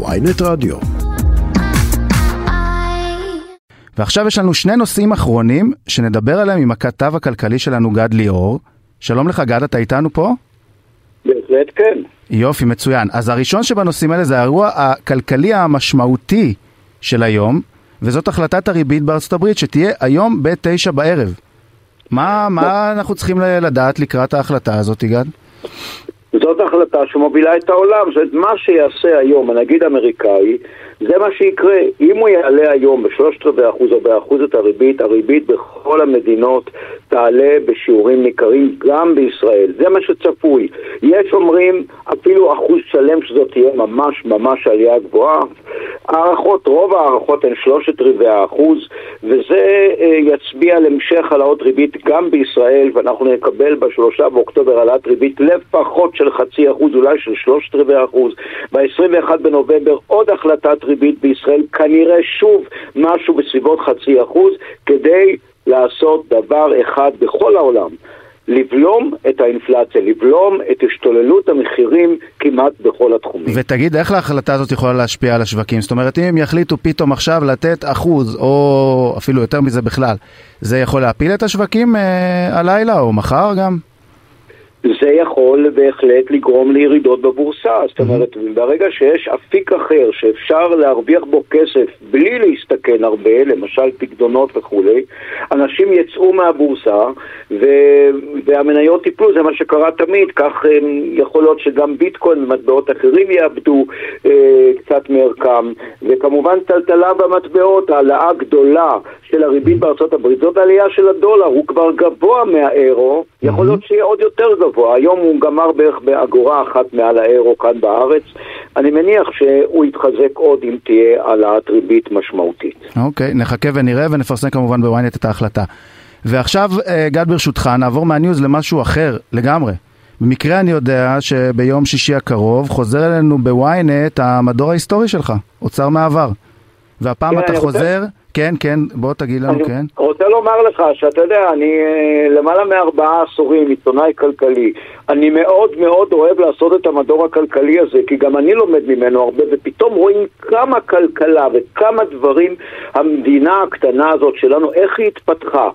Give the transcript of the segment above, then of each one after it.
ויינט רדיו. ועכשיו יש לנו שני נושאים אחרונים שנדבר עליהם עם הכתב הכלכלי שלנו גד ליאור. שלום לך גד, אתה איתנו פה? בהחלט כן. יופי, מצוין. אז הראשון שבנושאים האלה זה האירוע הכלכלי המשמעותי של היום, וזאת החלטת הריבית בארצות הברית שתהיה היום בתשע בערב. מה, מה אנחנו צריכים לדעת לקראת ההחלטה הזאת, גד? זאת החלטה שמובילה את העולם, זאת מה שיעשה היום הנגיד האמריקאי, זה מה שיקרה. אם הוא יעלה היום בשלושת רבעי אחוז או באחוז את הריבית, הריבית בכל המדינות תעלה בשיעורים ניכרים גם בישראל. זה מה שצפוי. יש אומרים אפילו אחוז שלם שזאת תהיה ממש ממש עלייה גבוהה. הערכות, רוב ההערכות הן שלושת רבעי האחוז, וזה אה, יצביע על המשך העלאות ריבית גם בישראל, ואנחנו נקבל בשלושה באוקטובר העלאת ריבית לפחות של חצי אחוז, אולי של שלושת רבעי אחוז. ב-21 בנובמבר עוד החלטת ריבית בישראל, כנראה שוב משהו בסביבות חצי אחוז, כדי לעשות דבר אחד בכל העולם. לבלום את האינפלציה, לבלום את השתוללות המחירים כמעט בכל התחומים. ותגיד, איך ההחלטה הזאת יכולה להשפיע על השווקים? זאת אומרת, אם הם יחליטו פתאום עכשיו לתת אחוז, או אפילו יותר מזה בכלל, זה יכול להפיל את השווקים אה, הלילה או מחר גם? זה יכול בהחלט לגרום לירידות בבורסה. זאת אומרת, ברגע שיש אפיק אחר שאפשר להרוויח בו כסף בלי להסתכן הרבה, למשל פקדונות וכולי, אנשים יצאו מהבורסה ו... והמניות ייפלו, זה מה שקרה תמיד, כך יכול להיות שגם ביטקוין ומטבעות אחרים יאבדו אה, קצת מערכם, וכמובן טלטלה במטבעות, העלאה גדולה של הריבית בארצות הברית, זאת עלייה של הדולר, הוא כבר גבוה מהאירו, יכול להיות שיהיה עוד יותר גבוה, היום הוא גמר בערך באגורה אחת מעל האירו כאן בארץ, אני מניח שהוא יתחזק עוד אם תהיה העלאת ריבית משמעותית. אוקיי, okay, נחכה ונראה ונפרסם כמובן בוויינט את ההחלטה. ועכשיו, גד ברשותך, נעבור מהניוז למשהו אחר לגמרי. במקרה אני יודע שביום שישי הקרוב חוזר אלינו בוויינט המדור ההיסטורי שלך, אוצר מעבר. והפעם כן, אתה חוזר... רוצה... כן, כן, בוא תגיד לנו, אני כן. אני רוצה לומר לך שאתה יודע, אני למעלה מארבעה עשורים עיתונאי כלכלי. אני מאוד מאוד אוהב לעשות את המדור הכלכלי הזה, כי גם אני לומד ממנו הרבה, ופתאום רואים כמה כלכלה וכמה דברים המדינה הקטנה הזאת שלנו, איך היא התפתחה.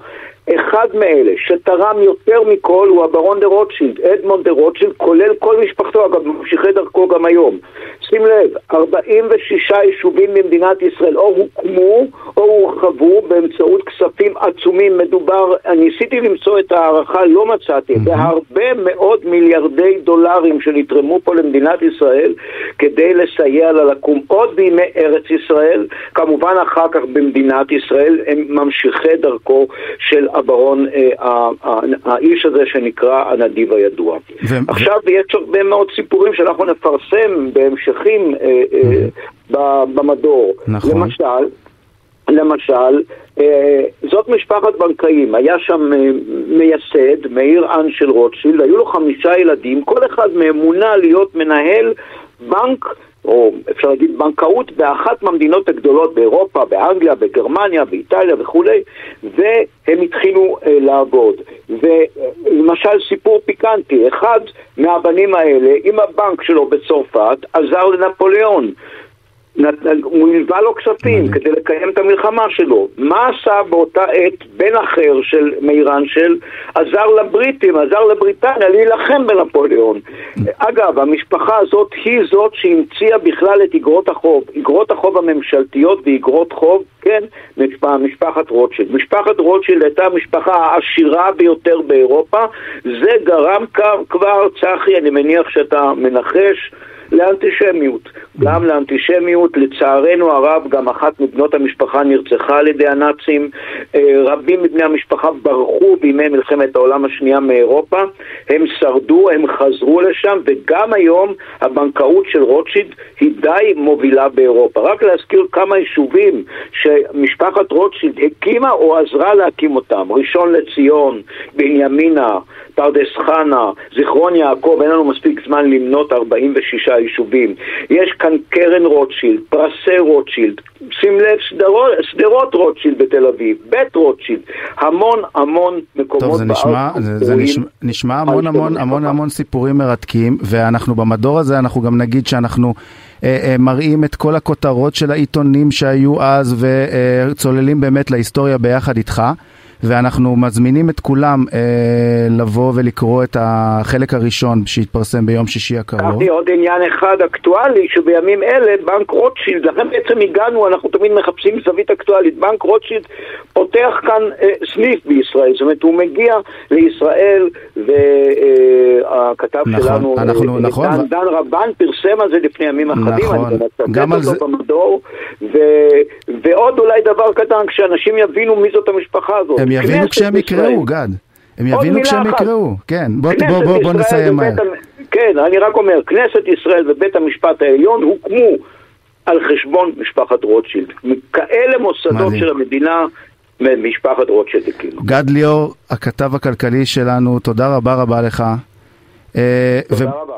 אחד מאלה שתרם יותר מכל הוא הברון דה רוטשילד, אדמונד דה רוטשילד, כולל כל משפחתו, אגב, ממשיכי דרכו גם היום. שים לב, 46 יישובים במדינת ישראל או הוקמו או הורחבו באמצעות כספים עצומים. מדובר, ניסיתי למצוא את ההערכה, לא מצאתי, mm-hmm. בהרבה מאוד מיליארדי דולרים שנתרמו פה למדינת ישראל כדי לסייע לה לקום עוד בימי ארץ ישראל, כמובן אחר כך במדינת ישראל, הם ממשיכי דרכו של הברון, אה, האיש הזה שנקרא הנדיב הידוע. ו... עכשיו יש הרבה מאוד סיפורים שאנחנו נפרסם בהמשכים אה, אה, במדור. נכון. למשל, למשל, זאת משפחת בנקאים, היה שם מייסד, מאיר אנשל רוטשילד, היו לו חמישה ילדים, כל אחד מהם מונה להיות מנהל בנק או אפשר להגיד בנקאות באחת מהמדינות הגדולות באירופה, באנגליה, בגרמניה, באיטליה וכולי, והם התחילו אה, לעבוד. ולמשל סיפור פיקנטי, אחד מהבנים האלה עם הבנק שלו בצרפת עזר לנפוליאון. הוא הלווה לו כספים כדי לקיים את המלחמה שלו. מה עשה באותה עת בן אחר של מאיראן של עזר לבריטים, עזר לבריטניה להילחם בנפוליאון. אגב, המשפחה הזאת היא זאת שהמציאה בכלל את אגרות החוב. אגרות החוב הממשלתיות ואגרות חוב, כן, משפחת רוטשילד. משפחת רוטשילד הייתה המשפחה העשירה ביותר באירופה. זה גרם כבר, צחי, אני מניח שאתה מנחש, לאנטישמיות. גם לאנטישמיות, לצערנו הרב, גם אחת מבנות המשפחה נרצחה על ידי הנאצים. רבים מבני המשפחה ברחו בימי מלחמת העולם השנייה מאירופה. הם שרדו, הם חזרו לשם, וגם היום הבנקאות של רוטשילד היא די מובילה באירופה. רק להזכיר כמה יישובים שמשפחת רוטשילד הקימה או עזרה להקים אותם. ראשון לציון, בנימינה, פרדס חנה, זיכרון יעקב, אין לנו מספיק זמן למנות 46 יישובים. יש כאן קרן רוטשילד, פרסי רוטשילד, שים לב, שדרות, שדרות רוטשילד בתל אביב, בית רוטשילד, המון המון מקומות טוב, זה נשמע, זה, זה נשמע, נשמע המון המון המון המון סיפורים מרתקים, ואנחנו במדור הזה, אנחנו גם נגיד שאנחנו אה, אה, מראים את כל הכותרות של העיתונים שהיו אז, וצוללים באמת להיסטוריה ביחד איתך. ואנחנו מזמינים את כולם אה, לבוא ולקרוא את החלק הראשון שהתפרסם ביום שישי הקרוב. עוד עניין אחד אקטואלי, שבימים אלה בנק רוטשילד, לכן בעצם הגענו, אנחנו תמיד מחפשים זווית אקטואלית, בנק רוטשילד פותח כאן אה, סניף בישראל, זאת אומרת הוא מגיע לישראל והכתב נכון, שלנו, אנחנו, אה, נכון, דן, דן רבן פרסם על זה לפני ימים אחדים, נכון, אני גם על מצטט זה- אותו במדור, ו, ועוד אולי דבר קטן, כשאנשים יבינו מי זאת המשפחה הזאת. הם יבינו כשהם. יקראו, גד. הם יבינו כשהם. יקראו, כן. בוא, בוא, בוא, בוא נסיים מהר. כן, אני רק אומר, כנסת ישראל ובית המשפט העליון הוקמו על חשבון משפחת רוטשילד. כאלה מוסדות מדהים. של המדינה, משפחת רוטשילד הקימו. גד ליאור, הכתב הכלכלי שלנו, תודה רבה רבה לך. אה, תודה ו- רבה.